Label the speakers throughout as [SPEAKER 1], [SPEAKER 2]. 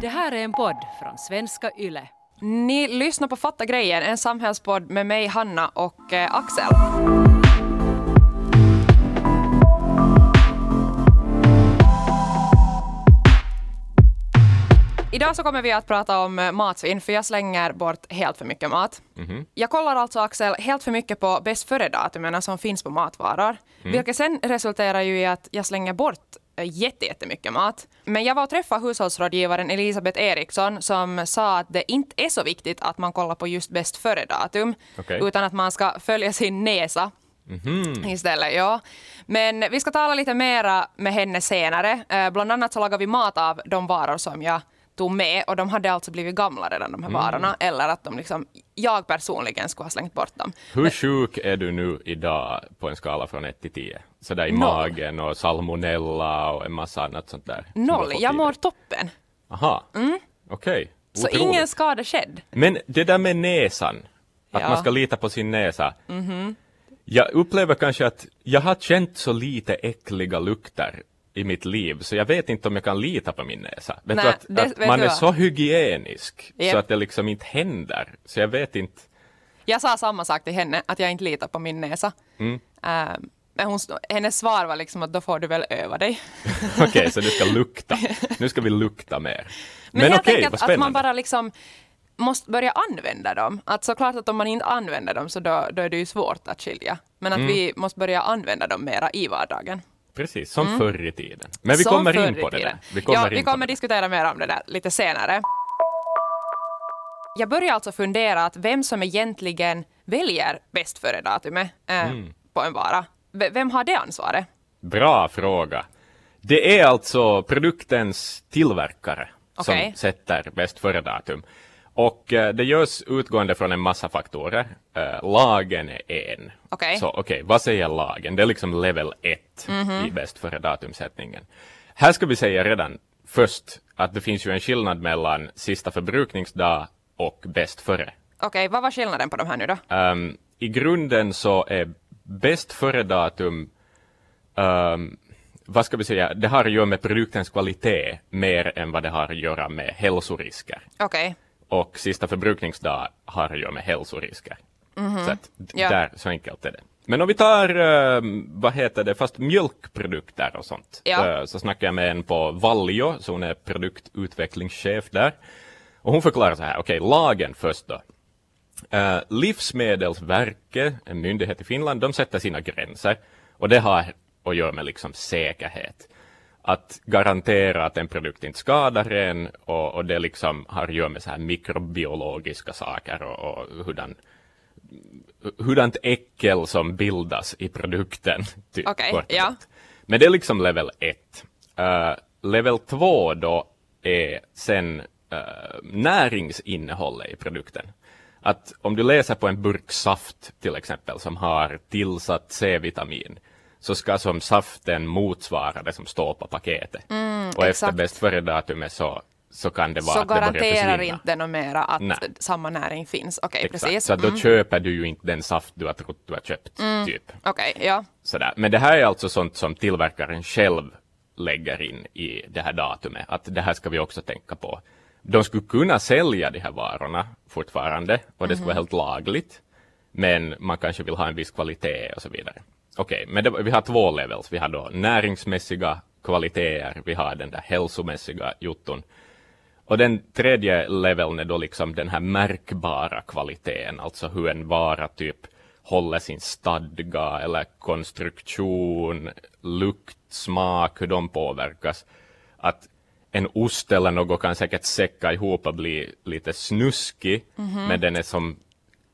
[SPEAKER 1] Det här är en podd från svenska YLE.
[SPEAKER 2] Ni lyssnar på Fatta grejen, en samhällspodd med mig, Hanna och eh, Axel. Idag så kommer vi att prata om eh, matsvinn, för jag slänger bort helt för mycket mat. Jag kollar alltså, Axel, helt för mycket på bäst före-datumen som finns på matvaror. Vilket sen resulterar ju i att jag slänger bort jätte- jättemycket mat. Men jag var och träffade hushållsrådgivaren Elisabeth Eriksson som sa att det inte är så viktigt att man kollar på just bäst före-datum,
[SPEAKER 3] Okej.
[SPEAKER 2] utan att man ska följa sin näsa istället. Ja. Men vi ska tala lite mera med henne senare. Eh, bland annat så lagar vi mat av de varor som jag tog med och de hade alltså blivit gamla redan de här varorna eller att de liksom, jag personligen skulle ha slängt bort dem.
[SPEAKER 3] Hur sjuk är du nu idag på en skala från 1 till 10? Sådär i
[SPEAKER 2] Noll.
[SPEAKER 3] magen och salmonella och en massa annat sånt där.
[SPEAKER 2] Noll, jag mår toppen.
[SPEAKER 3] Aha, okej.
[SPEAKER 2] Så
[SPEAKER 3] Otroligt.
[SPEAKER 2] ingen skada skedd.
[SPEAKER 3] Men det där med näsan, att
[SPEAKER 2] Ja.
[SPEAKER 3] Man ska lita på sin näsa. Jag upplever kanske att jag har känt så lite äckliga lukter i mitt liv, så jag vet inte om jag kan lita på min näsa. Vet
[SPEAKER 2] Nej,
[SPEAKER 3] du att,
[SPEAKER 2] det-
[SPEAKER 3] att
[SPEAKER 2] vet
[SPEAKER 3] man
[SPEAKER 2] du
[SPEAKER 3] är så hygienisk
[SPEAKER 2] Japp.
[SPEAKER 3] så att det liksom inte händer. Så jag vet inte.
[SPEAKER 2] Jag sa samma sak till henne, att jag inte litar på min näsa.
[SPEAKER 3] Mm.
[SPEAKER 2] Eh, men hon, hennes svar var liksom att då får du väl öva dig.
[SPEAKER 3] Okej, så det ska lukta. Nu ska vi lukta mer.
[SPEAKER 2] Men,
[SPEAKER 3] Men,
[SPEAKER 2] jag
[SPEAKER 3] okej,
[SPEAKER 2] tänker
[SPEAKER 3] vad
[SPEAKER 2] att, att
[SPEAKER 3] spännande.
[SPEAKER 2] man bara liksom måste börja använda dem. Att såklart att om man inte använder dem så då, då är det ju svårt att skilja. Men
[SPEAKER 3] Mm.
[SPEAKER 2] att vi måste börja använda dem mera i vardagen.
[SPEAKER 3] Precis, som förr i tiden. Men vi
[SPEAKER 2] Som
[SPEAKER 3] kommer in på det där. Vi kommer
[SPEAKER 2] ja, vi kommer diskutera mer om det där lite senare. Jag börjar alltså fundera att vem som egentligen väljer bäst före-datumet eh,
[SPEAKER 3] Mm.
[SPEAKER 2] på en vara. V- vem har det ansvaret?
[SPEAKER 3] Bra fråga. Det är alltså produktens tillverkare
[SPEAKER 2] Okej.
[SPEAKER 3] som sätter bäst före-datum. Och eh, det görs utgående från en massa faktorer. Eh, lagen är en.
[SPEAKER 2] Okej.
[SPEAKER 3] Så okej, vad säger lagen? Det är liksom level 1
[SPEAKER 2] Mhm.
[SPEAKER 3] i bäst före-datumsättningen. Här ska vi säga redan först att det finns ju en skillnad mellan sista förbrukningsdag och bäst före.
[SPEAKER 2] Okej, vad var skillnaden på de här nu då?
[SPEAKER 3] Ehm, I grunden så är bäst före-datum, ehm, vad ska vi säga, det har att göra med produktens kvalitet mer än vad det har att göra med hälsorisker.
[SPEAKER 2] Okej,
[SPEAKER 3] Och sista förbrukningsdag har att göra med hälsorisker. Så, att,
[SPEAKER 2] Ja.
[SPEAKER 3] där, så enkelt är det. Men om vi tar, ehm, vad heter det, fast mjölkprodukter och sånt.
[SPEAKER 2] Ja.
[SPEAKER 3] eh, så snackar jag med en på Valjo, så hon är produktutvecklingschef där. Och hon förklarar så här, okej, lagen först då. Uh, Livsmedelsverket, en myndighet i Finland, de sätter sina gränser. Och det har att göra med liksom säkerhet. Att garantera att en produkt inte skadar en och, och det liksom har att göra med så här mikrobiologiska saker och, och hurdan, hurdant äckel som bildas i produkten. Typ, och
[SPEAKER 2] ja.
[SPEAKER 3] Men det är liksom level 1. level 2 då är sen uh, näringsinnehållet i produkten. Att om du läser på en burk saft till exempel som har tillsatt C-vitamin så ska som saften motsvara det som står på paketet. och efter
[SPEAKER 2] Mm, exakt.
[SPEAKER 3] bäst före-datumet så, så kan det vara
[SPEAKER 2] så
[SPEAKER 3] att det
[SPEAKER 2] garanterar
[SPEAKER 3] försvinna.
[SPEAKER 2] inte något mera att
[SPEAKER 3] Nej.
[SPEAKER 2] samma näring finns. Okej,
[SPEAKER 3] Exakt.
[SPEAKER 2] precis.
[SPEAKER 3] Så att då
[SPEAKER 2] Mm.
[SPEAKER 3] köper du ju inte den saft du har trott du har köpt. Typ.
[SPEAKER 2] Okej, ja.
[SPEAKER 3] Sådär. Men det här är alltså sånt som tillverkaren själv lägger in i det här datumet. Att det här ska vi också tänka på. De skulle kunna sälja de här varorna fortfarande och det skulle vara helt lagligt. Men man kanske vill ha en viss kvalitet och så vidare. Okej, men det, vi har två levels. Vi har då näringsmässiga kvaliteter, vi har den där hälsomässiga jotton. Och den tredje leveln är då liksom den här märkbara kvaliteten, alltså hur en vara typ håller sin stadga eller konstruktion, lukt, smak, hur de påverkas. Att en ost eller något kan säkert säcka ihop och bli lite snuskig, men den är som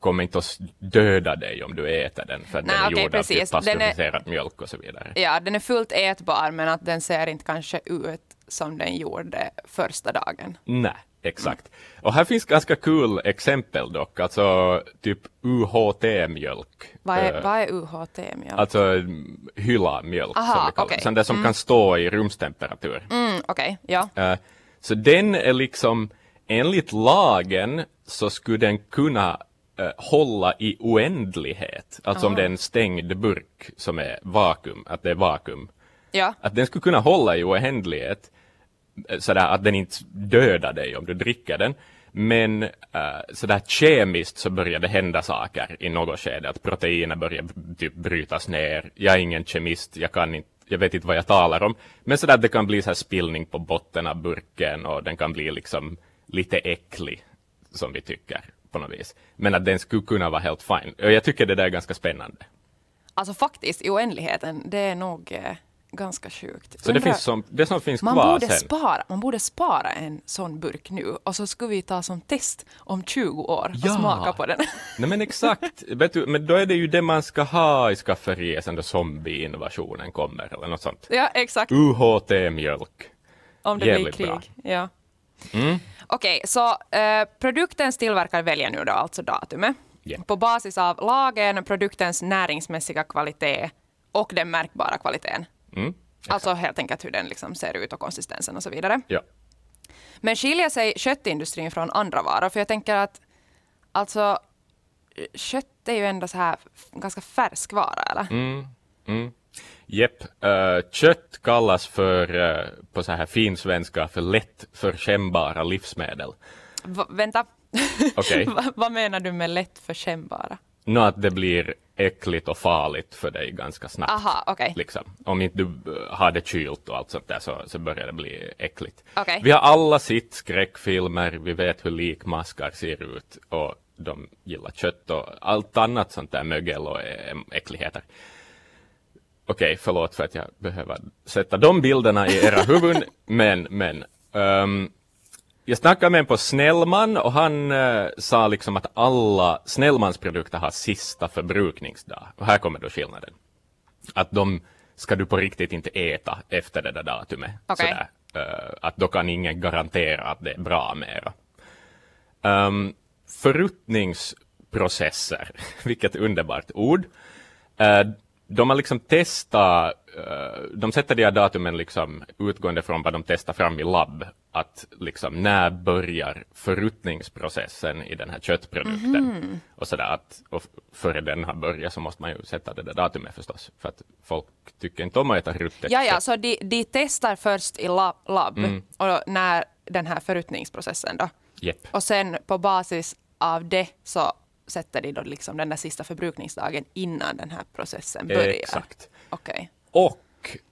[SPEAKER 3] kommer inte att döda dig om du äter den för
[SPEAKER 2] Nej,
[SPEAKER 3] den är
[SPEAKER 2] okej,
[SPEAKER 3] gjord
[SPEAKER 2] precis.
[SPEAKER 3] av typ
[SPEAKER 2] Den är-
[SPEAKER 3] pasteuriserad mjölk och så vidare.
[SPEAKER 2] ja, den är fullt ätbar men att den ser inte kanske ut som den gjorde första dagen.
[SPEAKER 3] Nej, exakt. Och här finns ganska kul exempel dock, alltså typ UHT-mjölk.
[SPEAKER 2] Vad är, vad är UHT-mjölk?
[SPEAKER 3] Alltså mm, hylla-mjölk
[SPEAKER 2] Aha,
[SPEAKER 3] som vi kallar
[SPEAKER 2] okej.
[SPEAKER 3] det. Sån där som kan stå i rumstemperatur.
[SPEAKER 2] Mm, Okej, ja.
[SPEAKER 3] Eh, så den är liksom, enligt lagen så skulle den kunna eh, hålla i oändlighet. Alltså om det är en stängd burk som är vakuum, att det är vakuum.
[SPEAKER 2] Ja,
[SPEAKER 3] Att den skulle kunna hålla i oändlighet. eh, sådär att den inte dödar dig om du dricker den. Men uh, sådär kemiskt så börjar det hända saker i något skede, att proteiner börjar typ brytas ner. Jag är ingen kemist, jag kan inte jag vet inte vad jag talar om, men sådär att det kan bli så här spillning på botten av burken och den kan bli liksom lite äcklig, som vi tycker på något vis. Men att den skulle kunna vara helt fine. Och jag tycker det där är ganska spännande.
[SPEAKER 2] Alltså faktiskt i oändligheten, det är nog eh, ganska sjukt.
[SPEAKER 3] Så det, finns som, det som finns
[SPEAKER 2] man
[SPEAKER 3] kvar
[SPEAKER 2] borde
[SPEAKER 3] sen.
[SPEAKER 2] Spara, man borde spara en sån burk nu och så skulle vi ta som test om 20 år och
[SPEAKER 3] Ja.
[SPEAKER 2] smaka på den.
[SPEAKER 3] Nej men exakt, vet du, men då är det ju det man ska ha i skafferiet sen då zombie-invasionen kommer eller något sånt.
[SPEAKER 2] ja, exakt.
[SPEAKER 3] UHT-mjölk.
[SPEAKER 2] Om det
[SPEAKER 3] Jävligt
[SPEAKER 2] blir
[SPEAKER 3] bra.
[SPEAKER 2] krig. Ja.
[SPEAKER 3] Mm.
[SPEAKER 2] Okej, så eh, produktens tillverkare väljer nu då alltså datumet
[SPEAKER 3] Ja.
[SPEAKER 2] på basis av lagen, produktens näringsmässiga kvalitet och den märkbara kvaliteten.
[SPEAKER 3] Mm.
[SPEAKER 2] Alltså helt enkelt hur den liksom ser ut och konsistensen och så vidare.
[SPEAKER 3] Ja.
[SPEAKER 2] Men skiljer sig köttindustrin från andra varor? För jag tänker att alltså kött är ju ändå så här ganska färsk vara, eller?
[SPEAKER 3] Mm. Mm. Jepp, eh, kött kallas för, eh, på så här fin svenska, för lätt förskämbara livsmedel.
[SPEAKER 2] Va, vänta.
[SPEAKER 3] Okej.
[SPEAKER 2] Va, vad menar du med lätt förkännbara?
[SPEAKER 3] Nå att det blir äckligt och farligt för dig ganska snabbt.
[SPEAKER 2] Aha, okej.
[SPEAKER 3] Liksom. Om inte du eh, har det kylt och allt sånt där så, så börjar det bli äckligt.
[SPEAKER 2] Okej.
[SPEAKER 3] Vi har alla sett skräckfilmer, vi vet hur likmaskar ser ut och de gillar kött och allt annat sånt där mögel och äckligheter. Okej, förlåt för att jag behöver sätta de bilderna i era huvuden, men, men ehm, jag snackade med en på Snellman och han eh, sa liksom att alla Snellmans produkter har sista förbrukningsdag. Och här kommer då skillnaden. Att de ska du på riktigt inte äta efter det där datumet.
[SPEAKER 2] Okej.
[SPEAKER 3] Sådär. Eh, att då kan ingen garantera att det är bra mera. Um, förruttningsprocesser, vilket underbart ord. Eh, de har liksom testat, eh, de sätter de här datumen liksom utgående från vad de testar fram i labb, att liksom när börjar förruttningsprocessen i den här köttprodukten? Och sådär att, och före den har börjat så måste man ju sätta det där datumet förstås, för att folk tycker inte om att äta ruttet
[SPEAKER 2] Ja, ja, så de, de testar först i lab, labb
[SPEAKER 3] Mm.
[SPEAKER 2] och när den här förruttningsprocessen då.
[SPEAKER 3] Jepp.
[SPEAKER 2] Och sen på basis av det så sätter de då liksom den där sista förbrukningsdagen innan den här processen börjar.
[SPEAKER 3] Exakt.
[SPEAKER 2] Okej.
[SPEAKER 3] Och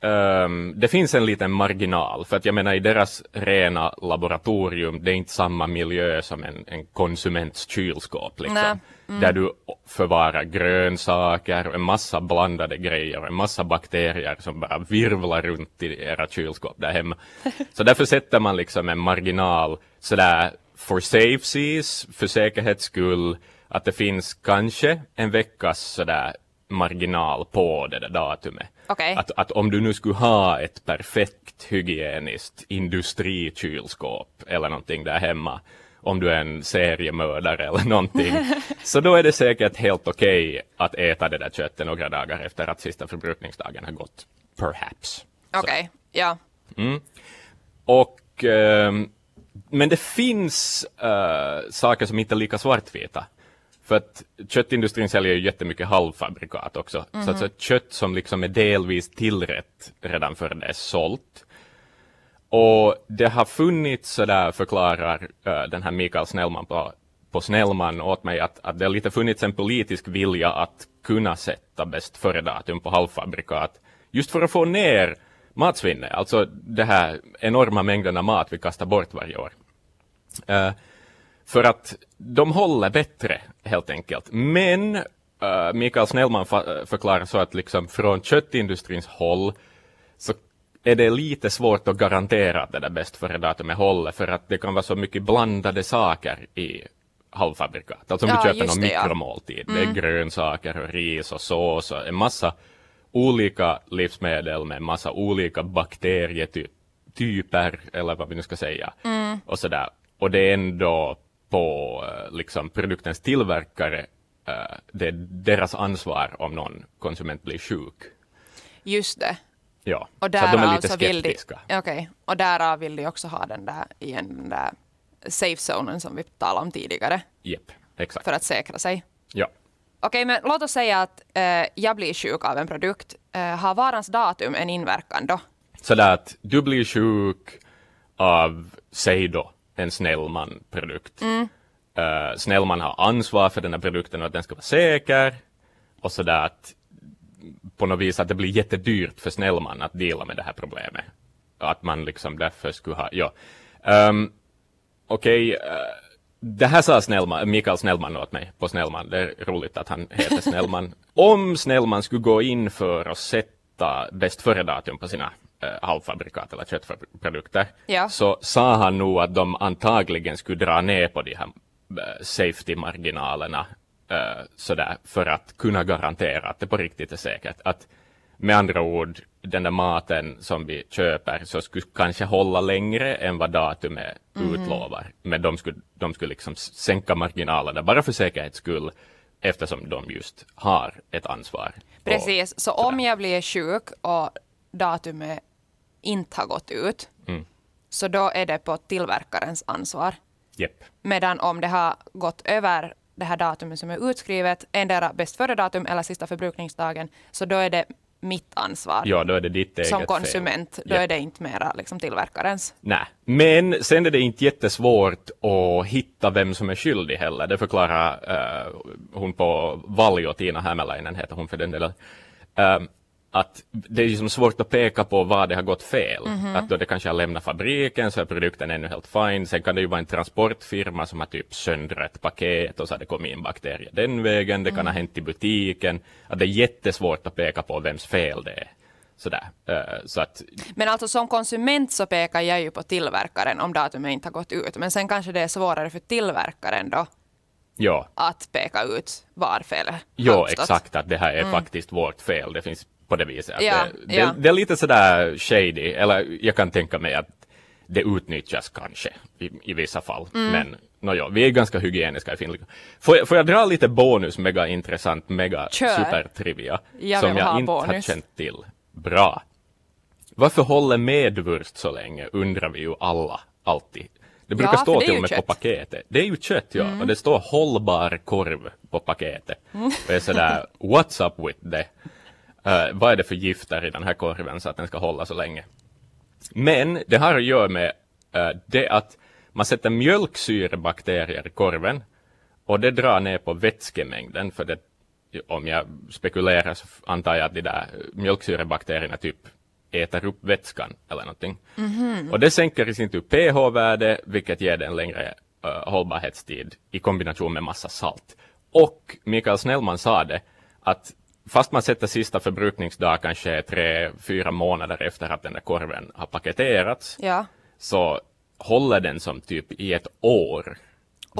[SPEAKER 3] ehm, det finns en liten marginal, för att jag menar i deras rena laboratorium, det är inte samma miljö som en, en konsuments kylskåp, liksom.
[SPEAKER 2] Mm.
[SPEAKER 3] där du förvarar grönsaker och en massa blandade grejer och en massa bakterier som bara virvlar runt i era kylskåp där hemma. Så därför sätter man liksom en marginal sådär for safeties, för säkerhets skull, att det finns kanske en veckas sådär marginal på det där datumet.
[SPEAKER 2] Okej.
[SPEAKER 3] Att, att om du nu skulle ha ett perfekt hygieniskt industrikylskåp eller någonting där hemma, om du är en seriemördare eller någonting, så då är det säkert helt okej att äta det där köttet några dagar efter att sista förbrukningsdagen har gått. Perhaps.
[SPEAKER 2] Okej, ja.
[SPEAKER 3] Och, ehm, men det finns eh, saker som inte är lika svartvita. För att köttindustrin säljer ju jättemycket halvfabrikat också. Så alltså kött som liksom är delvis tillrätt redan före det är sålt. Och det har funnits, sådär förklarar eh, den här Mikael Snellman på, på Snellman åt mig, att, att det har lite funnits en politisk vilja att kunna sätta bäst före-datum på halvfabrikat. Just för att få ner matsvinnet, alltså det här enorma mängderna mat vi kastar bort varje år. Eh, för att de håller bättre helt enkelt. Men uh, Mikael Snellman fa- förklarar så att liksom från köttindustrins håll så är det lite svårt att garantera att det där bäst före datumet håller för att det kan vara så mycket blandade saker i halvfabrikat. Alltså om
[SPEAKER 2] Ja,
[SPEAKER 3] du köper någon
[SPEAKER 2] det, ja.
[SPEAKER 3] mikromåltid, det är grönsaker och ris och sås och en massa olika livsmedel med en massa olika bakterietyper eller vad vi nu ska säga. Och sådär. Och det är ändå på eh, liksom produktens tillverkare, eh, det är deras ansvar om någon konsument blir sjuk.
[SPEAKER 2] Just det.
[SPEAKER 3] Ja,
[SPEAKER 2] Och
[SPEAKER 3] så de är lite
[SPEAKER 2] så de,
[SPEAKER 3] skeptiska.
[SPEAKER 2] Okej, och därav vill de också ha den där, igen, den där safe zonen som vi talade om tidigare
[SPEAKER 3] Japp, exakt.
[SPEAKER 2] för att säkra sig.
[SPEAKER 3] Ja.
[SPEAKER 2] Okej, men låt oss säga att eh, jag blir sjuk av en produkt. Eh, har varans datum en inverkan då?
[SPEAKER 3] Sådär att du blir sjuk av, säg då, en Snellman-produkt.
[SPEAKER 2] Mm.
[SPEAKER 3] Uh, Snellman har ansvar för den här produkten och att den ska vara säker. Och sådär att på något vis att det blir jättedyrt för Snellman att dela med det här problemet. Att man liksom därför skulle ha, ja. Um, Okej, okay, uh, det här sa Snellman, Mikael Snellman åt mig på Snellman. Det är roligt att han heter Snellman. Om Snellman skulle gå in för att sätta bäst före-datum på sina halvfabrikat eller köttprodukter
[SPEAKER 2] Ja.
[SPEAKER 3] så sa han nog att de antagligen skulle dra ner på de här uh, safety-marginalerna uh, sådär för att kunna garantera att det på riktigt är säkert. Att med andra ord, den där maten som vi köper så skulle kanske hålla längre än vad datumet utlovar. Men de skulle, de skulle liksom sänka marginalerna bara för säkerhets skull eftersom de just har ett ansvar.
[SPEAKER 2] Precis, så om jag blir sjuk och datumet inte har gått ut,
[SPEAKER 3] Mm.
[SPEAKER 2] så då är det på tillverkarens ansvar.
[SPEAKER 3] Jepp.
[SPEAKER 2] Medan om det har gått över det här datumet som är utskrivet, endera bäst före-datum eller sista förbrukningsdagen, så då är det mitt ansvar.
[SPEAKER 3] Ja, då är det ditt eget
[SPEAKER 2] som konsument,
[SPEAKER 3] fel.
[SPEAKER 2] då
[SPEAKER 3] Japp.
[SPEAKER 2] är det inte mera liksom tillverkarens.
[SPEAKER 3] Nej, men sen är det inte jättesvårt att hitta vem som är skyldig heller. Det förklarar eh, hon på Valjo, Tina Hämäläinen heter hon för den delen. Eh, att det är liksom svårt att peka på vad det har gått fel. Att då det kanske har lämnat fabriken så är produkten ännu helt fine. Sen kan det ju vara en transportfirma som har typ söndrat ett paket och så har det kommit in bakterier den vägen. Det kan ha hänt i butiken. Att det är jättesvårt att peka på vems fel det är. Sådär. Eh, så att
[SPEAKER 2] Men alltså som konsument så pekar jag ju på tillverkaren om datumet inte har gått ut. Men sen kanske det är svårare för tillverkaren då
[SPEAKER 3] ja,
[SPEAKER 2] att peka ut var felet
[SPEAKER 3] Ja, exakt, att det här är faktiskt vårt fel. Det finns på det viset.
[SPEAKER 2] Ja,
[SPEAKER 3] det,
[SPEAKER 2] ja.
[SPEAKER 3] Det, det är lite sådär shady, eller jag kan tänka mig att det utnyttjas kanske i, i vissa fall.
[SPEAKER 2] Mm.
[SPEAKER 3] Men nåja, vi är ganska hygieniska i Finland. Får jag, får jag dra lite bonus, mega intressant, mega
[SPEAKER 2] Kör.
[SPEAKER 3] supertrivia,
[SPEAKER 2] Jag
[SPEAKER 3] som jag inte har
[SPEAKER 2] bonus.
[SPEAKER 3] känt till. Bra. Varför håller medvurst så länge, undrar vi ju alla, alltid. Det brukar
[SPEAKER 2] Ja,
[SPEAKER 3] stå
[SPEAKER 2] det
[SPEAKER 3] till och med på
[SPEAKER 2] kött.
[SPEAKER 3] paketet. Det är ju kött, ja.
[SPEAKER 2] Mm.
[SPEAKER 3] Och det står hållbar korv på paketet. Och jag är sådär, what's up with det? Eh, vad är det för gifter i den här korven så att den ska hålla så länge? Men det har att göra med eh, det att man sätter mjölksyrebakterier i korven och det drar ner på vätskemängden för det, om jag spekulerar så antar jag att de där mjölksyrebakterierna typ äter upp vätskan eller någonting. Och det sänker i sin tur pH-värde vilket ger det en längre eh, hållbarhetstid i kombination med massa salt. Och Mikael Snellman sa det att fast man sätter sista förbrukningsdag kanske tre, fyra månader efter att den där korven har paketerats
[SPEAKER 2] Ja.
[SPEAKER 3] så håller den som typ i ett år.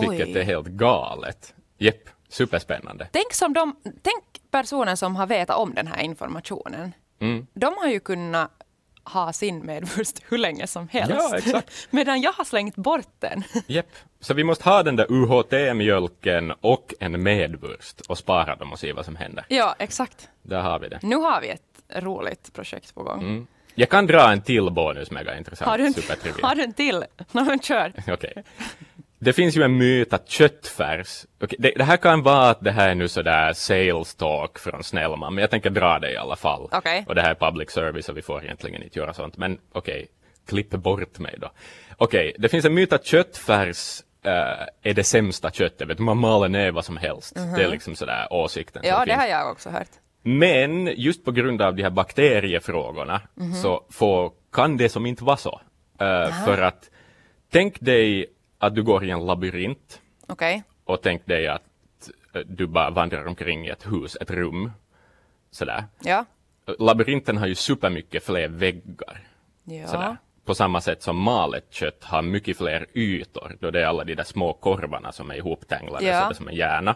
[SPEAKER 3] Vilket
[SPEAKER 2] Oj.
[SPEAKER 3] är helt galet. Jepp, superspännande.
[SPEAKER 2] Tänk, som de, tänk personen som har vetat om den här informationen.
[SPEAKER 3] Mm.
[SPEAKER 2] De har ju kunnat ha sin medvurst hur länge som helst.
[SPEAKER 3] Ja.
[SPEAKER 2] Medan jag har slängt bort den.
[SPEAKER 3] Jepp. Så vi måste ha den där UHT-mjölken och en medvurst och spara dem och se vad som händer.
[SPEAKER 2] ja, exakt.
[SPEAKER 3] Där har vi det.
[SPEAKER 2] Nu har vi ett roligt projekt på gång.
[SPEAKER 3] Mm. Jag kan dra en till bonus, mega intressant.
[SPEAKER 2] Har, du en, har du en till? No, men kör.
[SPEAKER 3] Okej. Det finns ju en myt att köttfärs, okej, det, det här kan vara att det här är nu sådär sales talk från Snellman, men jag tänker dra det i alla fall.
[SPEAKER 2] Okej.
[SPEAKER 3] Och det här är public service och vi får egentligen inte göra sånt, men okej, klipp bort mig då. Okej, det finns en myt att köttfärs eh, är det sämsta köttet, vet man maler ner vad som helst. Det är liksom sådär åsikten som
[SPEAKER 2] Ja, det
[SPEAKER 3] finns.
[SPEAKER 2] har jag också hört.
[SPEAKER 3] Men just på grund av de här bakteriefrågorna
[SPEAKER 2] Mhm.
[SPEAKER 3] så får, kan det som inte vara så. Eh, för att tänk dig att du går i en labyrint
[SPEAKER 2] Okej.
[SPEAKER 3] och tänk dig att eh, du bara vandrar omkring i ett hus, ett rum. Sådär.
[SPEAKER 2] Ja.
[SPEAKER 3] Labyrinten har ju supermycket fler väggar.
[SPEAKER 2] Ja.
[SPEAKER 3] Sådär. På samma sätt som malet kött har mycket fler ytor, då det är alla de där små korvarna som är ihoptänglade
[SPEAKER 2] Ja.
[SPEAKER 3] sådär som en hjärna.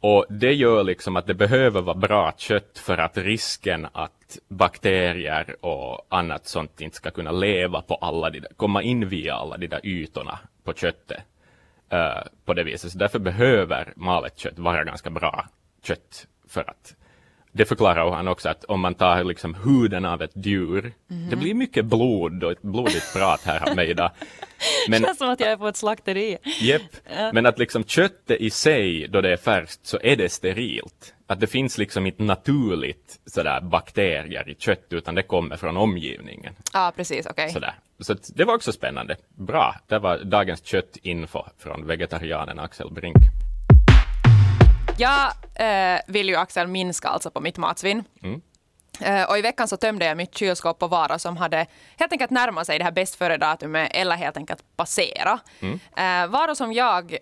[SPEAKER 3] Och det gör liksom att det behöver vara bra kött för att risken att bakterier och annat sånt inte ska kunna leva på alla de där, komma in via alla de där ytorna på köttet. uh, på det viset. Så därför behöver malet kött vara ganska bra kött för att det förklarar han också att om man tar liksom huden av ett djur, det blir mycket blod och ett blodigt prat här av mig idag. Men,
[SPEAKER 1] Känns som att jag är på ett slakteri.
[SPEAKER 3] Jepp. Men att liksom köttet i sig, då det är färskt, så är det sterilt. Att det finns liksom inte naturligt sådär bakterier i kött, utan det kommer från omgivningen.
[SPEAKER 2] Ja, precis, okej.
[SPEAKER 3] Sådär. Så det var också spännande. Bra, det var dagens köttinfo från vegetarianen Axel Brink.
[SPEAKER 2] Jag eh, vill ju Axel minska alltså på mitt matsvinn. Eh, och i veckan så tömde jag mitt kylskåp på varor som hade helt enkelt närmat sig det här bäst före-datumet eller helt enkelt passera. Eh, varor som jag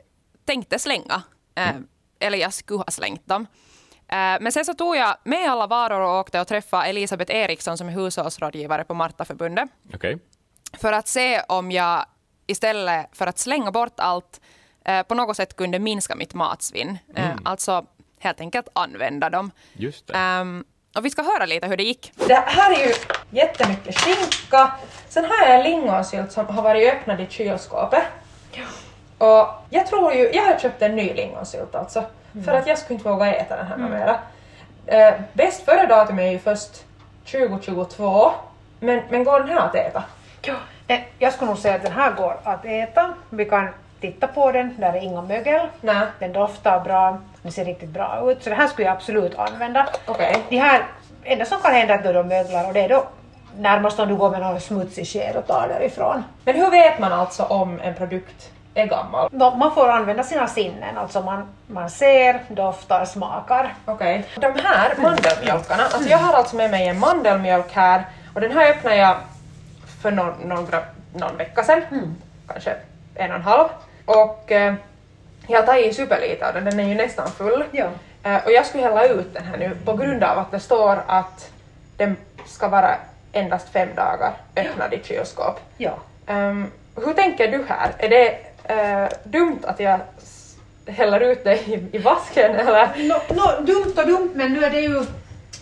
[SPEAKER 2] tänkte slänga, eh, eller jag skulle ha slängt dem. Eh, men sen så tog jag med alla varor och åkte och träffade Elisabeth Eriksson som är hushållsrådgivare på Martaförbundet
[SPEAKER 3] Okej?
[SPEAKER 2] för att se om jag istället för att slänga bort allt eh, på något sätt kunde minska mitt matsvinn. Eh, alltså helt enkelt använda dem.
[SPEAKER 3] Just det.
[SPEAKER 2] Ehm, och vi ska höra lite hur det gick.
[SPEAKER 4] Det här är ju jättemycket skinka. Sen har jag en lingonsylt som har varit öppnad i kylskåpet. Och jag tror ju, jag har köpt en ny lingonsylt alltså. För att jag skulle inte våga äta den här mm. mera. Eh, bäst före datum är ju först 2022. Men, men går den här att äta?
[SPEAKER 5] Ja, eh, jag skulle nog säga att den här går att äta. Vi kan titta på den, där är inga mögel.
[SPEAKER 4] Nej.
[SPEAKER 5] Den doftar bra, den ser riktigt bra ut. Så det här skulle jag absolut använda.
[SPEAKER 4] Okej.
[SPEAKER 5] De här, enda som kan hända är att då de möglar och det är då närmast om du går med någon smutsig sked och tar därifrån.
[SPEAKER 4] Men hur vet man alltså om en produkt är gammal?
[SPEAKER 5] Nå, Man får använda sina sinnen, alltså man, man ser, doftar, smakar.
[SPEAKER 4] Okej. De här mandelmjölkarna, alltså jag har alltså med mig en mandelmjölk här och den här öppnade jag för någon, några, någon vecka sedan, kanske en och en halv. Och eh, jag har tagit superlite av den, den är ju nästan full.
[SPEAKER 5] Ja.
[SPEAKER 4] Eh, och jag skulle hälla ut den här nu på grund av att det står att den ska vara endast fem dagar öppnad i kylskåp.
[SPEAKER 5] Ja.
[SPEAKER 4] Ehm, hur tänker du här? Är det eh, dumt att jag häller ut det i, i vasken eller?
[SPEAKER 5] Nå, nå, dumt och dumt men nu är det ju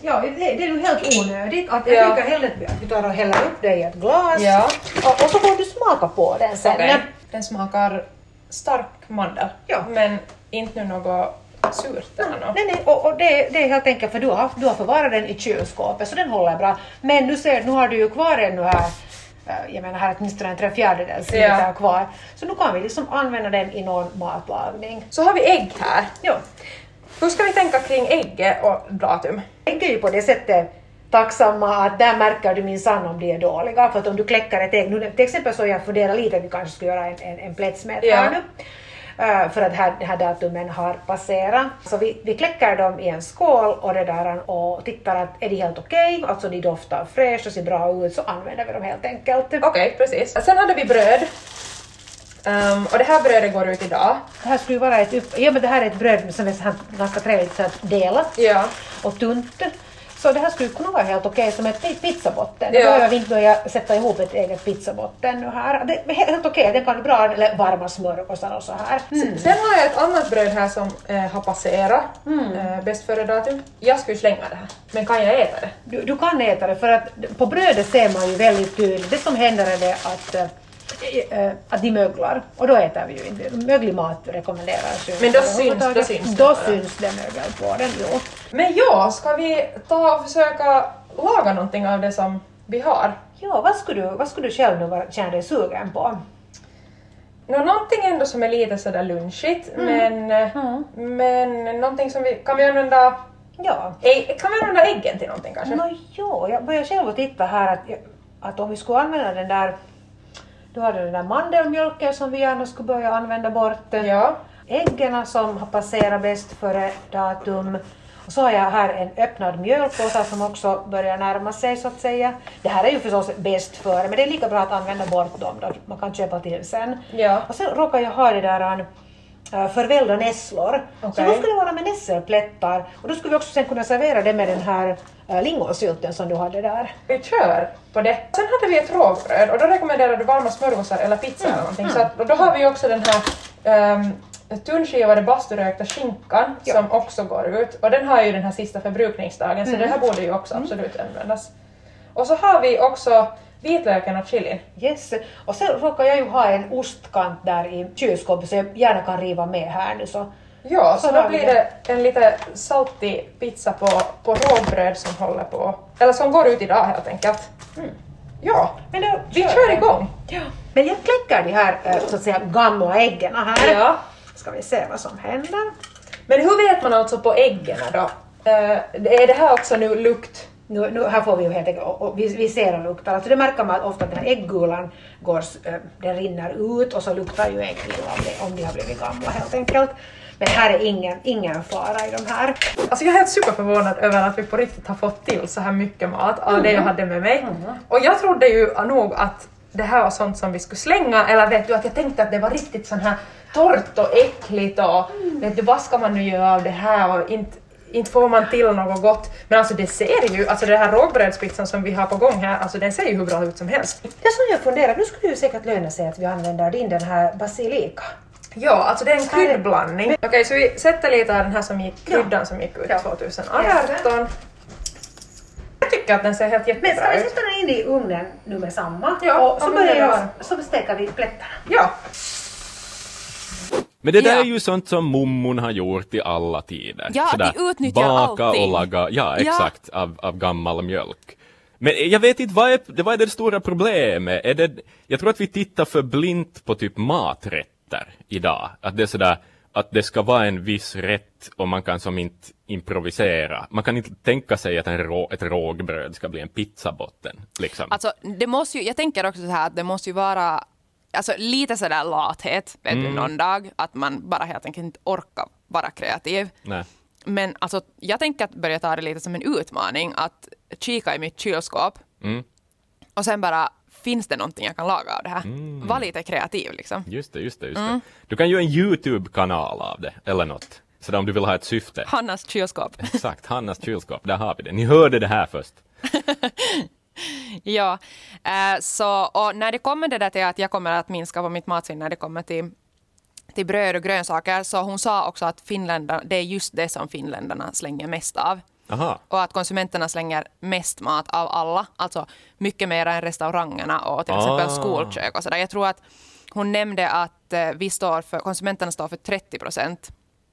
[SPEAKER 5] Ja, det, det är ju helt onödigt. Att jag
[SPEAKER 4] Ja.
[SPEAKER 5] tycker hellre att vi tar och häller upp det i ett glas
[SPEAKER 4] Ja.
[SPEAKER 5] och, och så får du smaka på den sen. Men-
[SPEAKER 4] Den smakar stark mandel,
[SPEAKER 5] Ja.
[SPEAKER 4] men inte nu något surt eller något.
[SPEAKER 5] Nej, nej, och, och det, det är helt enkelt för du har, du har förvarat den i kylskåpet så den håller bra. Men nu, ser, nu har du ju kvar ännu här, eh, jag menar här åtminstone en tre fjärdedels
[SPEAKER 4] Ja.
[SPEAKER 5] liter kvar. Så nu kan vi liksom använda den i någon matlagning.
[SPEAKER 4] Så har vi ägg här.
[SPEAKER 5] Ja.
[SPEAKER 4] Hur ska vi tänka kring ägget och datum?
[SPEAKER 5] Ägg är ju på det sättet tacksamma att där märker du minsann om de är dåliga. För att om du kläcker ett ägg, nu, till exempel så jag funderar lite att vi kanske ska göra en, en, en plättsmet
[SPEAKER 4] Ja.
[SPEAKER 5] nu. Eh, för att här, här datumen har passerat. Så vi, vi kläcker dem i en skål och, det där, och tittar att är de helt okej, alltså de doftar fräscht och ser bra ut, så använder vi dem helt enkelt.
[SPEAKER 4] Okej, precis. Sen hade vi bröd. Ehm, och det här brödet går ut idag.
[SPEAKER 5] Det här skulle ju vara ett, upp, ja, men det här är ett bröd som är så här ganska trevligt så att dela
[SPEAKER 4] Ja.
[SPEAKER 5] och tunt. Så det här skulle kunna vara helt okej som ett pi- pizzabotten.
[SPEAKER 4] Ja.
[SPEAKER 5] Då behöver vi inte börja sätta ihop ett eget pizzabotten nu här. Det är helt okej, det kan bli bra, eller varma smörgåsar och så här. Mm.
[SPEAKER 4] Sen har jag ett annat bröd här som eh, har passerat eh, bäst före datum. Jag skulle slänga det här, men kan jag äta det?
[SPEAKER 5] Du, du kan äta det för att på brödet ser man ju väldigt tydligt. Det som händer är det att, eh, att de möglar och då äter vi ju inte. Möglig mat rekommenderas ju.
[SPEAKER 4] Men då syns- då syns det
[SPEAKER 5] Då syns det mögel på den, jo.
[SPEAKER 4] Men ja, ska vi ta och försöka laga någonting av det som vi har?
[SPEAKER 5] Ja, vad skulle du, vad skulle du själv nu känna dig sugen på?
[SPEAKER 4] Nå, någonting ändå som är lite sådär lunchigt, men, eh, men någonting som vi... Kan vi använda...
[SPEAKER 5] Ja.
[SPEAKER 4] Ägg, kan vi använda äggen till någonting kanske?
[SPEAKER 5] Nå jo, jag börjar själv att titta här att, att om vi skulle använda den där, du hade den där mandelmjölken som vi gärna skulle börja använda bort.
[SPEAKER 4] Ja.
[SPEAKER 5] Äggen som har passerat bäst före datum. Och så har jag här en öppnad mjölkpåse som också börjar närma sig så att säga. Det här är ju förstås bäst före men det är lika bra att använda bort dem då man kan köpa till sen.
[SPEAKER 4] Ja.
[SPEAKER 5] Och sen råkar jag ha det där äh, förvällda nässlor. Så
[SPEAKER 4] Okej.
[SPEAKER 5] då skulle det vara med nässelplättar och då skulle vi också sen kunna servera det med den här äh, lingonsylten som du hade där.
[SPEAKER 4] Vi kör på det. Sen hade vi ett rågbröd och då rekommenderar du varma smörgåsar eller pizza eller någonting. Så att, och då har vi också den här um, tunnskivade basturökta skinkan
[SPEAKER 5] Ja.
[SPEAKER 4] som också går ut och den har ju den här sista förbrukningsdagen så det här borde ju också absolut användas. Och så har vi också vitlöken och chilin.
[SPEAKER 5] Yes. Och sen råkar jag ju ha en ostkant där i kylskåpet så jag gärna kan riva med här nu så
[SPEAKER 4] Ja, så,
[SPEAKER 5] Så
[SPEAKER 4] då blir
[SPEAKER 5] det.
[SPEAKER 4] en lite saltig pizza på, på rågbröd som håller på, eller som går ut idag helt enkelt. Mm. Ja,
[SPEAKER 5] Men då
[SPEAKER 4] vi kör igång.
[SPEAKER 5] Ja. Men jag kläcker de här eh, så att säga gamla äggen här.
[SPEAKER 4] Ja.
[SPEAKER 5] Ska vi se vad som händer.
[SPEAKER 4] Men hur vet man alltså på äggen då? Eh, är det här också nu lukt?
[SPEAKER 5] Nu, nu, här får vi ju helt enkelt, och, och vi, vi ser och luktar. Alltså det märker man att ofta att den här äggulan går, eh, den rinner ut och så luktar ju om de, om de har blivit gamla helt enkelt. Men här är ingen, ingen fara i de här.
[SPEAKER 4] Alltså jag är helt superförvånad över att vi på riktigt har fått till så här mycket mat av det jag hade med mig. Och jag trodde ju nog att det här var sånt som vi skulle slänga, eller vet du att jag tänkte att det var riktigt sån här torrt och äckligt och vet du vad ska man nu göra av det här och inte, inte får man till något gott. Men alltså det ser ju, alltså den här rågbrödspizzan som vi har på gång här, alltså den ser ju hur bra ut som helst.
[SPEAKER 5] Det som jag funderar, nu skulle det ju säkert löna sig att vi använder din den här basilika.
[SPEAKER 4] Ja, alltså det är en kryddblandning. Okej, så vi sätter lite av den här som gick, kryddan som gick ut
[SPEAKER 5] Ja.
[SPEAKER 4] 2018. Jag tycker att den ser helt
[SPEAKER 5] Men ska
[SPEAKER 4] jättebra
[SPEAKER 5] vi
[SPEAKER 4] ut.
[SPEAKER 5] sätta den in i ugnen nu med samma?
[SPEAKER 4] Ja,
[SPEAKER 5] och så börjar jag, så steker vi plättarna.
[SPEAKER 4] Ja,
[SPEAKER 3] Men det där
[SPEAKER 2] Ja.
[SPEAKER 3] är ju sånt som mummon har gjort i alla tider.
[SPEAKER 2] Ja,
[SPEAKER 3] Sådär,
[SPEAKER 2] de utnyttjar
[SPEAKER 3] baka
[SPEAKER 2] allting.
[SPEAKER 3] och laga, ja
[SPEAKER 2] Ja.
[SPEAKER 3] exakt, Av, av gammal mjölk. Men jag vet inte, vad är, det- vad är det stora problemet? Är det, jag tror att vi tittar för blint på typ maträtter idag. Att det är sådär, att det ska vara en viss rätt och man kan som inte improvisera. Man kan inte tänka sig att en rå, ett rågbröd ska bli en pizzabotten. Liksom.
[SPEAKER 2] Alltså, det måste ju, jag tänker också så här att det måste ju vara alltså, lite sådär lathet vet
[SPEAKER 3] Mm.
[SPEAKER 2] du, någon dag, att man bara helt enkelt inte orkar vara kreativ.
[SPEAKER 3] Nej.
[SPEAKER 2] Men alltså, jag tänker att börja ta det lite som en utmaning, att kika i mitt kylskåp
[SPEAKER 3] Mm.
[SPEAKER 2] och sen bara, finns det någonting jag kan laga av det här?
[SPEAKER 3] Mm.
[SPEAKER 2] Var lite kreativ liksom.
[SPEAKER 3] Just det, just det, just
[SPEAKER 2] Mm.
[SPEAKER 3] det. Du kan göra en YouTube-kanal av det, eller något. Så om du vill ha ett syfte.
[SPEAKER 2] Hannas kylskåp.
[SPEAKER 3] Exakt, Hannas kylskåp, där har vi det. Ni hörde det här först.
[SPEAKER 2] Ja, eh, så och när det kommer det där till att jag kommer att minska på mitt matsvinn när det kommer till, till bröd och grönsaker, så hon sa också att Finländarna, det är just det som finländarna slänger mest av.
[SPEAKER 3] Aha.
[SPEAKER 2] Och att konsumenterna slänger mest mat av alla, alltså mycket mer än restaurangerna och till exempel
[SPEAKER 3] Ah.
[SPEAKER 2] skolkök och sådär. Jag tror att hon nämnde att eh, vi står för, konsumenterna står för 30 procent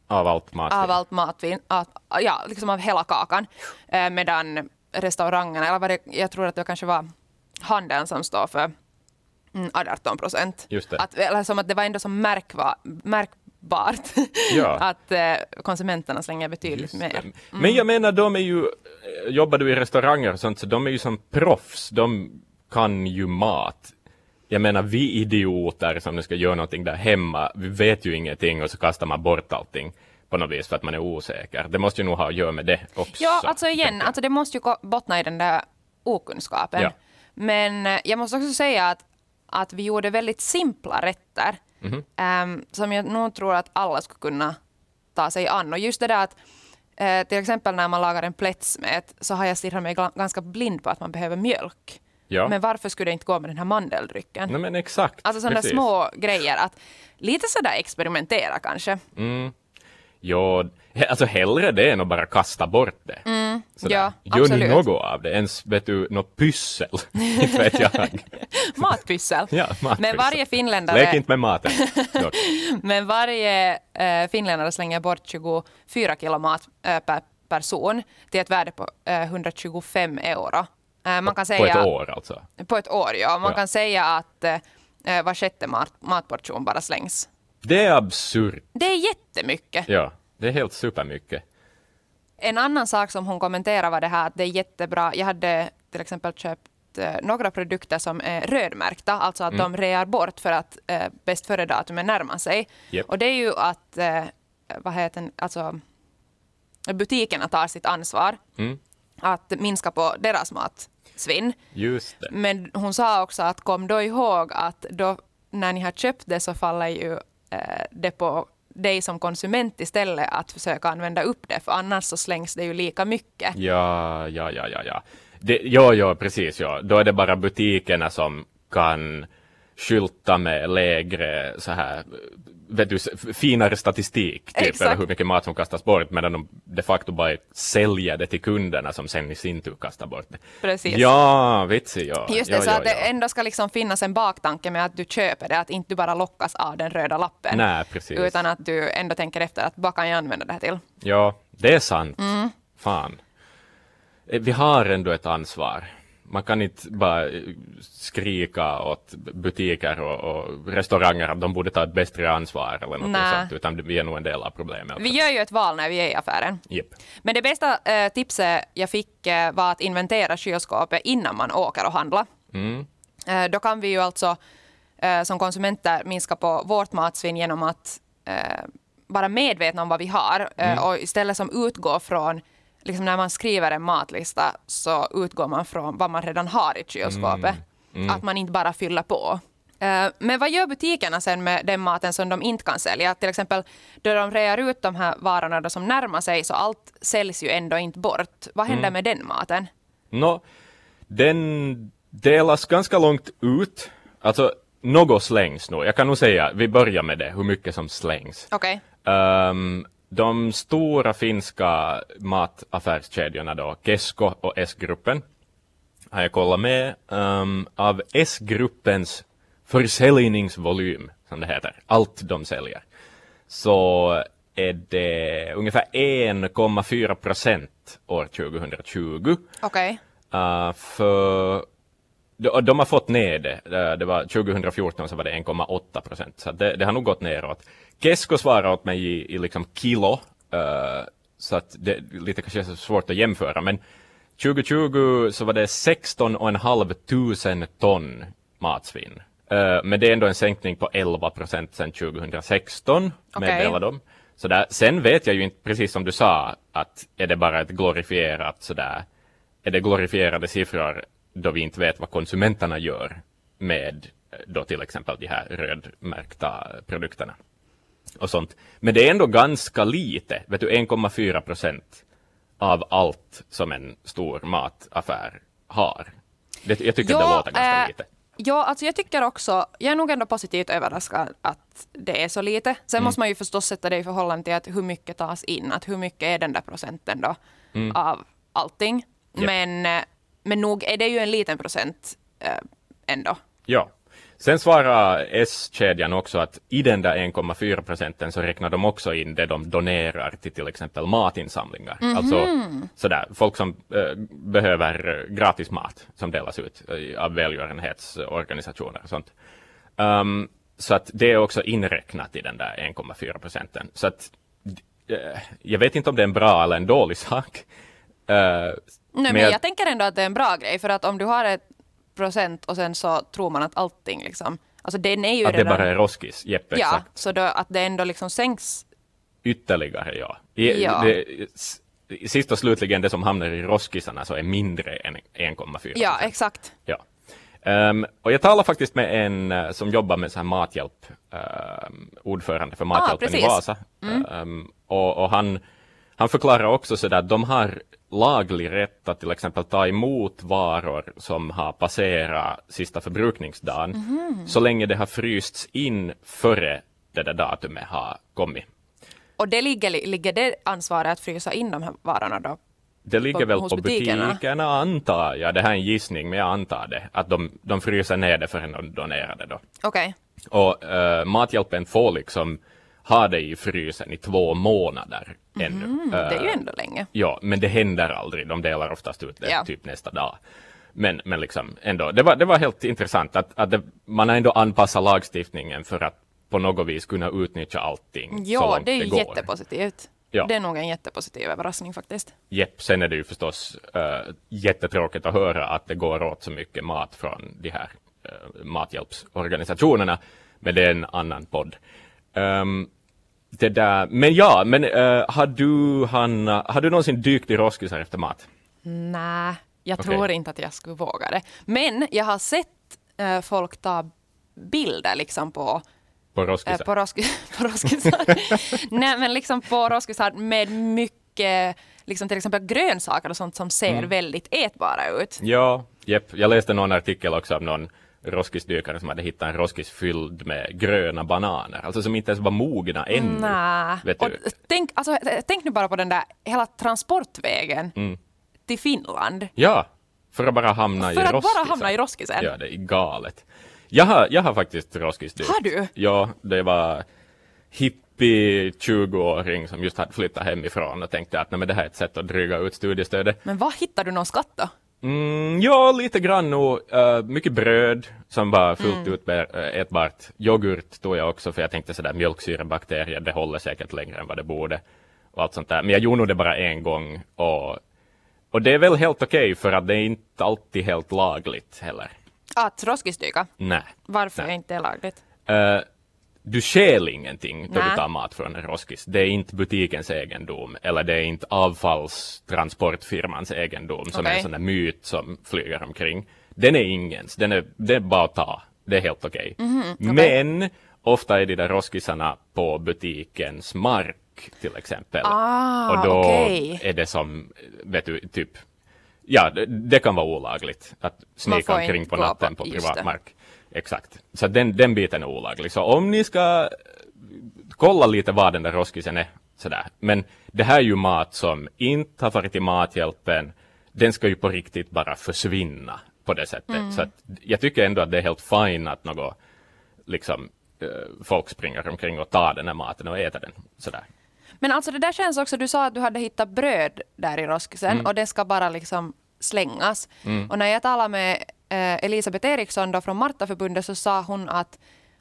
[SPEAKER 3] Av allt matsvinn.
[SPEAKER 2] av allt matvin, att, ja, liksom av hela kakan. Eh, medan restaurangerna, eller vad det, jag tror att det kanske var handeln som står för mm, 18 procent.
[SPEAKER 3] Just det.
[SPEAKER 2] Att, eller som att det var ändå så märkva, märkbart
[SPEAKER 3] Ja.
[SPEAKER 2] att eh, konsumenterna slänger betydligt
[SPEAKER 3] Just
[SPEAKER 2] mer.
[SPEAKER 3] det. Men jag menar, de är ju, eh, jobbar du i restauranger och sånt, så de är ju som proffs. De kan ju mat. Jag menar, vi idioter som nu ska göra någonting där hemma, vi vet ju ingenting och så kastar man bort allting på något vis för att man är osäker. Det måste ju nog ha att göra med det också.
[SPEAKER 2] Ja, alltså igen, alltså det måste ju bottna i den där okunskapen.
[SPEAKER 3] Ja.
[SPEAKER 2] Men eh, jag måste också säga att, att vi gjorde väldigt simpla rätter
[SPEAKER 3] Mhm.
[SPEAKER 2] ehm, som jag nog tror att alla skulle kunna ta sig an. Och just det där att eh, till exempel när man lagar en plättsmet så har jag stirrat mig ganska blind på att man behöver mjölk.
[SPEAKER 3] Ja.
[SPEAKER 2] Men varför skulle det inte gå med den här mandeldrycken?
[SPEAKER 3] Nej, men exakt.
[SPEAKER 2] Alltså sådana små grejer. Att lite sådär experimentera kanske.
[SPEAKER 3] Mm. Ja, he- alltså hellre det än att bara kasta bort det.
[SPEAKER 2] Mm. ja,
[SPEAKER 3] Gör
[SPEAKER 2] absolut.
[SPEAKER 3] något av det? Ens, vet du, något pyssel? inte vet jag.
[SPEAKER 2] Matpyssel.
[SPEAKER 3] Ja, matpyssel.
[SPEAKER 2] Men varje finländare...
[SPEAKER 3] Lek inte med maten.
[SPEAKER 2] Men varje eh, finländare slänger bort 24 kilo mat eh, per person till ett värde på eh, 125 euro. Man kan säga,
[SPEAKER 3] På ett år alltså.
[SPEAKER 2] På ett år, ja. Man
[SPEAKER 3] Ja.
[SPEAKER 2] kan säga att var sjätte mat, matportion bara slängs.
[SPEAKER 3] Det är absurt.
[SPEAKER 2] Det är jättemycket.
[SPEAKER 3] Ja, det är helt supermycket.
[SPEAKER 2] En annan sak som hon kommenterade var det här att det är jättebra. Jag hade till exempel köpt eh, några produkter som är rödmärkta, alltså att de rear bort för att eh, bäst före-datumet närmar sig.
[SPEAKER 3] Japp.
[SPEAKER 2] Och det är ju att eh, vad heter det, alltså, butikerna tar sitt ansvar
[SPEAKER 3] Mm.
[SPEAKER 2] att minska på deras matsvinn.
[SPEAKER 3] Just det.
[SPEAKER 2] Men hon sa också att kom då ihåg att då när ni har köpt det så faller ju Eh, det på dig som konsument istället att försöka använda upp det, för annars så slängs det ju lika mycket.
[SPEAKER 3] Ja, ja, ja, ja, ja. Det, ja, ja, precis, ja. Då är det bara butikerna som kan skylta med lägre så här vet du, finare statistik typ
[SPEAKER 2] Exakt.
[SPEAKER 3] över hur mycket mat som kastas bort medan de de facto bara säljer det till kunderna som sen i sin tur kastar bort det.
[SPEAKER 2] Precis.
[SPEAKER 3] Ja, vitsig ja.
[SPEAKER 2] Just det,
[SPEAKER 3] ja,
[SPEAKER 2] så
[SPEAKER 3] ja,
[SPEAKER 2] att det
[SPEAKER 3] ja.
[SPEAKER 2] ändå ska liksom finnas en baktanke med att du köper det, att inte du bara lockas av den röda lappen.
[SPEAKER 3] Nej, precis.
[SPEAKER 2] Utan att du ändå tänker efter att vad kan jag använda det här till?
[SPEAKER 3] Ja, det är sant.
[SPEAKER 2] Mm.
[SPEAKER 3] Fan. Eh, Vi har ändå ett ansvar. Man kan inte bara eh, skrika åt butiker och, och restauranger att de borde ta ett bättre ansvar eller något sånt, utan vi är nog en del av problemet.
[SPEAKER 2] Vi gör ju ett val när vi är i affären.
[SPEAKER 3] Japp.
[SPEAKER 2] Men det bästa eh, tipset jag fick eh, var att inventera kylskåpet innan man åker och handlar.
[SPEAKER 3] Mm.
[SPEAKER 2] Eh, då kan vi ju alltså eh, som konsumenter minska på vårt matsvinn genom att eh, vara medvetna om vad vi har eh, och istället som utgår från Liksom när man skriver en matlista så utgår man från vad man redan har i kylskåpet. Att man inte bara fyller på. Eh, Men vad gör butikerna sen med den maten som de inte kan sälja? Till exempel då de rear ut de här varorna då som närmar sig så allt säljs ju ändå inte bort. Vad händer med den maten?
[SPEAKER 3] Nå, den delas ganska långt ut. Alltså, något slängs nog. Jag kan nog säga, vi börjar med det, hur mycket som slängs.
[SPEAKER 2] Okej.
[SPEAKER 3] Ehm, de stora finska mataffärskedjorna då, Kesko och S-gruppen, har jag kollat med. Ehm, av S-gruppens försäljningsvolym, som det heter, allt de säljer, så är det ungefär 1,4 procent år 2020.
[SPEAKER 2] Okej.
[SPEAKER 3] Uh, för de, de har fått ner det. Det var 2014 så var det 1,8 procent. Så det, det har nog gått neråt. Kesko svarar åt mig i, i liksom kilo. uh, så att det är lite kanske svårt att jämföra. Men 2020 så var det 16,5 tusen ton matsvinn. Uh, men det är ändå en sänkning på 11 procent sedan 2016
[SPEAKER 2] Okej.
[SPEAKER 3] meddelar de. Så där, sen vet jag ju inte, precis som du sa, att är det bara ett glorifierat sådär är det glorifierade siffror då vi inte vet vad konsumenterna gör med eh, då till exempel de här rödmärkta produkterna och sånt. Men det är ändå ganska lite, vet du 1,4 procent av allt som en stor mataffär har. Det, jag tycker det låter ganska
[SPEAKER 2] eh,
[SPEAKER 3] lite.
[SPEAKER 2] Ja, alltså jag tycker också, jag är nog ändå positivt överraskad att det är så lite.
[SPEAKER 3] Mm.
[SPEAKER 2] Sen måste man ju förstås sätta det i förhållande till att hur mycket tas in, att hur mycket är den där procenten då
[SPEAKER 3] Mm.
[SPEAKER 2] av allting.
[SPEAKER 3] Japp.
[SPEAKER 2] Men, eh, men nog är det ju en liten procent eh, ändå.
[SPEAKER 3] Ja. Sen svarar S-kedjan också att i den där 1,4 procenten så räknar de också in det de donerar till till exempel matinsamlingar. Alltså sådär, folk som eh, behöver eh, gratis mat som delas ut eh, av välgörenhetsorganisationer och sånt. Um, så att det är också inräknat i den där 1,4 procenten. Så att eh, jag vet inte om det är en bra eller en dålig sak. Eh,
[SPEAKER 2] Nej, men
[SPEAKER 3] jag-
[SPEAKER 2] tänker ändå att det är en bra grej, för att om du har ett procent och sen så tror man att allting liksom, alltså den är ju
[SPEAKER 3] att det
[SPEAKER 2] redan,
[SPEAKER 3] bara är roskis, jepp,
[SPEAKER 2] ja,
[SPEAKER 3] exakt.
[SPEAKER 2] så då, att det ändå liksom sänks
[SPEAKER 3] Ytterligare, ja. I,
[SPEAKER 2] Ja.
[SPEAKER 3] Det, sist och slutligen, det som hamnar i roskisarna så är mindre än 1,4
[SPEAKER 2] Ja, exakt.
[SPEAKER 3] Ja. Ehm, och jag talar faktiskt med en eh, som jobbar med så här mathjälp, ehm, ordförande för Mathjälpen i
[SPEAKER 2] precis.
[SPEAKER 3] Vasa. Ehm, och och han, han förklarar också så där att de har laglig rätt att till exempel ta emot varor som har passerat sista förbrukningsdagen, så länge det har frysts in före det där datumet har kommit.
[SPEAKER 2] Och det ligger, ligger det ansvaret att frysa in de här varorna då?
[SPEAKER 3] Det ligger
[SPEAKER 2] På-
[SPEAKER 3] väl på
[SPEAKER 2] butikerna?
[SPEAKER 3] butikerna. antar jag. Det här är en gissning, men jag antar det. Att de, de fryser ner det förrän de donerar det då.
[SPEAKER 2] Okej.
[SPEAKER 3] Och eh, Mathjälpen får liksom ha det i frysen i två månader ännu.
[SPEAKER 2] Mm, det är ju
[SPEAKER 3] Eh,
[SPEAKER 2] ändå länge.
[SPEAKER 3] Ja, men det händer aldrig. De delar oftast ut det
[SPEAKER 2] Ja.
[SPEAKER 3] typ nästa dag. Men, men liksom ändå, det var, det var helt intressant att, att det, man har ändå anpassat lagstiftningen för att på något vis kunna utnyttja allting så
[SPEAKER 2] Ja,
[SPEAKER 3] långt
[SPEAKER 2] det är ju
[SPEAKER 3] går.
[SPEAKER 2] jättepositivt.
[SPEAKER 3] Ja.
[SPEAKER 2] Det är nog en jättepositiv överraskning faktiskt.
[SPEAKER 3] Jepp, sen är det ju förstås uh, jättetråkigt att höra att det går åt så mycket mat från de här uh, mathjälpsorganisationerna, men det är en annan podd. Ehm, det där, men ja, men uh, har du, Hanna, har du någonsin dykt i roskisar efter mat?
[SPEAKER 2] Nej, jag
[SPEAKER 3] Okej.
[SPEAKER 2] tror inte att jag skulle våga det. Men jag har sett eh, folk ta bilder liksom på
[SPEAKER 3] På
[SPEAKER 2] Eh,
[SPEAKER 3] roskisar?
[SPEAKER 2] på, rosk på roskisar. Nej, men liksom på roskisar med mycket, liksom till exempel grönsaker och sånt som ser
[SPEAKER 3] Mm.
[SPEAKER 2] väldigt ätbara ut.
[SPEAKER 3] Ja, jepp. Jag läste någon artikel också av någon roskisdykare som hade hittat en roskis fylld med gröna bananer, alltså som inte ens var mogna ännu.
[SPEAKER 2] Nej.
[SPEAKER 3] Vet
[SPEAKER 2] Och
[SPEAKER 3] du?
[SPEAKER 2] tänk, alltså, tänk nu bara på den där hela transportvägen
[SPEAKER 3] Mm.
[SPEAKER 2] till Finland.
[SPEAKER 3] Ja, för att bara hamna
[SPEAKER 2] För
[SPEAKER 3] i
[SPEAKER 2] att
[SPEAKER 3] roskisen.
[SPEAKER 2] bara hamna i roskisen.
[SPEAKER 3] Ja, det är galet. Jag har, jag har faktiskt roskisdykt.
[SPEAKER 2] Har du?
[SPEAKER 3] Ja, det var hippie 20-åring som just hade flyttat hemifrån och tänkte att nej, men det här är ett sätt att dryga ut studiestödet.
[SPEAKER 2] Men vad hittar du någon skatt då?
[SPEAKER 3] Mm, ja, lite grann nog. Uh, mycket bröd som var fullt ut uh, ätbart. Yoghurt tog jag också för jag tänkte sådär mjölksyrebakterier, det håller säkert längre än vad det borde. Och allt sånt där. Men jag gjorde nog det bara en gång och, och det är väl helt okej för att det är inte alltid helt lagligt heller.
[SPEAKER 2] Att roskisdyka?
[SPEAKER 3] Nej.
[SPEAKER 2] Varför
[SPEAKER 3] Nej.
[SPEAKER 2] är inte det lagligt?
[SPEAKER 3] Eh, du stjäl ingenting då du tar mat från en roskis. Det är inte butikens egendom eller det är inte avfallstransportfirmans egendom som är
[SPEAKER 2] Okej.
[SPEAKER 3] en sån där myt som flyger omkring. Den är ingens, den är, det är bara att ta. Det är helt okej.
[SPEAKER 2] Mhm,
[SPEAKER 3] Men ofta är de där roskisarna på butikens mark till exempel.
[SPEAKER 2] Ah,
[SPEAKER 3] och då är det som, vet du, typ Ja, det, det kan vara olagligt att snika omkring på natten
[SPEAKER 2] på-
[SPEAKER 3] privat mark. Exakt. Så den, den biten är olaglig. Så om ni ska eh, kolla lite vad den där roskisen är, sådär. Men det här är ju mat som inte har varit i Mathjälpen. Den ska ju på riktigt bara försvinna på det sättet.
[SPEAKER 2] Mm.
[SPEAKER 3] Så att jag tycker ändå att det är helt fine att något, liksom, eh, folk springer omkring och tar den här maten och äter den. Sådär.
[SPEAKER 2] Men alltså det där känns också, du sa att du hade hittat bröd där i roskisen
[SPEAKER 3] Mm.
[SPEAKER 2] och det ska bara liksom slängas. Och när jag talade med eh, Elisabeth Eriksson då från Martaförbundet så sa hon att,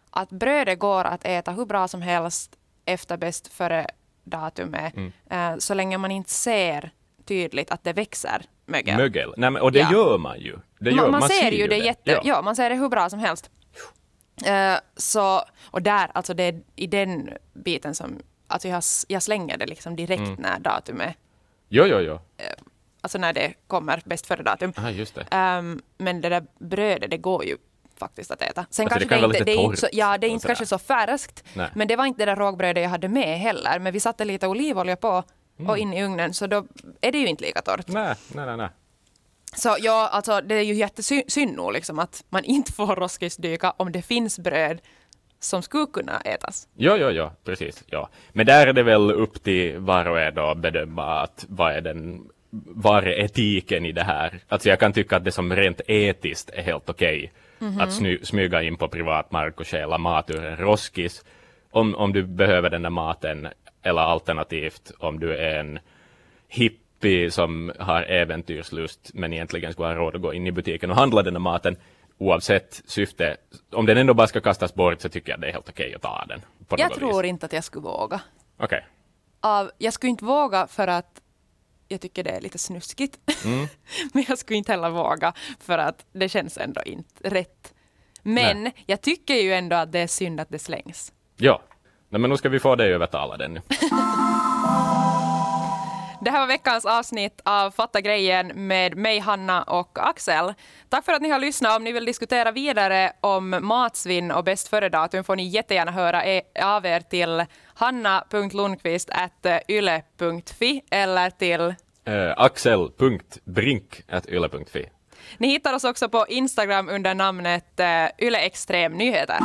[SPEAKER 2] att brödet går att äta hur bra som helst efter bäst före datumet
[SPEAKER 3] Mm.
[SPEAKER 2] eh, så länge man inte ser tydligt att det växer mögel.
[SPEAKER 3] Mögel. Nej, men, och det
[SPEAKER 2] Ja.
[SPEAKER 3] gör man ju. Det gör,
[SPEAKER 2] man, man ser ju det, jätte, ja.
[SPEAKER 3] Ja.
[SPEAKER 2] man ser det hur bra som helst. Eh, så, och där, alltså det är i den biten som, alltså jag, jag slänger det liksom direkt
[SPEAKER 3] Mm.
[SPEAKER 2] när datumet,
[SPEAKER 3] Jo, jo, jo.
[SPEAKER 2] Alltså när det kommer bäst före datum.
[SPEAKER 3] Just det.
[SPEAKER 2] Ehm, men det där brödet, det går ju faktiskt att äta. Sen
[SPEAKER 3] Alltså, det
[SPEAKER 2] kanske
[SPEAKER 3] kan
[SPEAKER 2] det, inte, det är inte så, ja, det är
[SPEAKER 3] och
[SPEAKER 2] inte
[SPEAKER 3] sådär.
[SPEAKER 2] kanske så färskt,
[SPEAKER 3] Nej.
[SPEAKER 2] men det var inte det där rågbrödet jag hade med heller. Men vi satte lite olivolja på
[SPEAKER 3] Mm.
[SPEAKER 2] och in i ugnen, så då är det ju inte lika torrt.
[SPEAKER 3] Nej, nej, nej. nej.
[SPEAKER 2] Så ja, alltså det är ju jättesynd nog liksom att man inte får roskisdyka om det finns bröd som skulle kunna ätas.
[SPEAKER 3] Jo, jo, jo, precis. Ja. Men där är det väl upp till var och en att bedöma att vad är den var är etiken i det här? Alltså jag kan tycka att det som rent etiskt är helt okej att sny, smyga in på privat mark och stjäla mat ur en roskis om, om du behöver den där maten eller alternativt om du är en hippie som har äventyrslust men egentligen skulle ha råd att gå in i butiken och handla den där maten oavsett syfte. Om den ändå bara ska kastas bort så tycker jag det är helt okej att ta den.
[SPEAKER 2] Jag tror
[SPEAKER 3] vis.
[SPEAKER 2] inte att jag skulle våga.
[SPEAKER 3] Okej.
[SPEAKER 2] Av, jag skulle inte våga för att jag tycker det är lite snuskigt.
[SPEAKER 3] Mm.
[SPEAKER 2] Men jag skulle inte heller våga för att det känns ändå inte rätt. Men jag tycker ju ändå att det är synd att det slängs.
[SPEAKER 3] Ja. Nej, men nu ska vi få dig övertala den nu.
[SPEAKER 2] Det här var veckans avsnitt av Fatta grejen med mig, Hanna och Axel. Tack för att ni har lyssnat. Om ni vill diskutera vidare om matsvinn och bäst före-datum får ni jättegärna höra e- av er till hanna.lundqvist.yle.fi eller till
[SPEAKER 3] Uh, Axel.brink.yle.fi
[SPEAKER 2] Ni hittar oss också på Instagram under namnet uh, Yle Extrem Nyheter.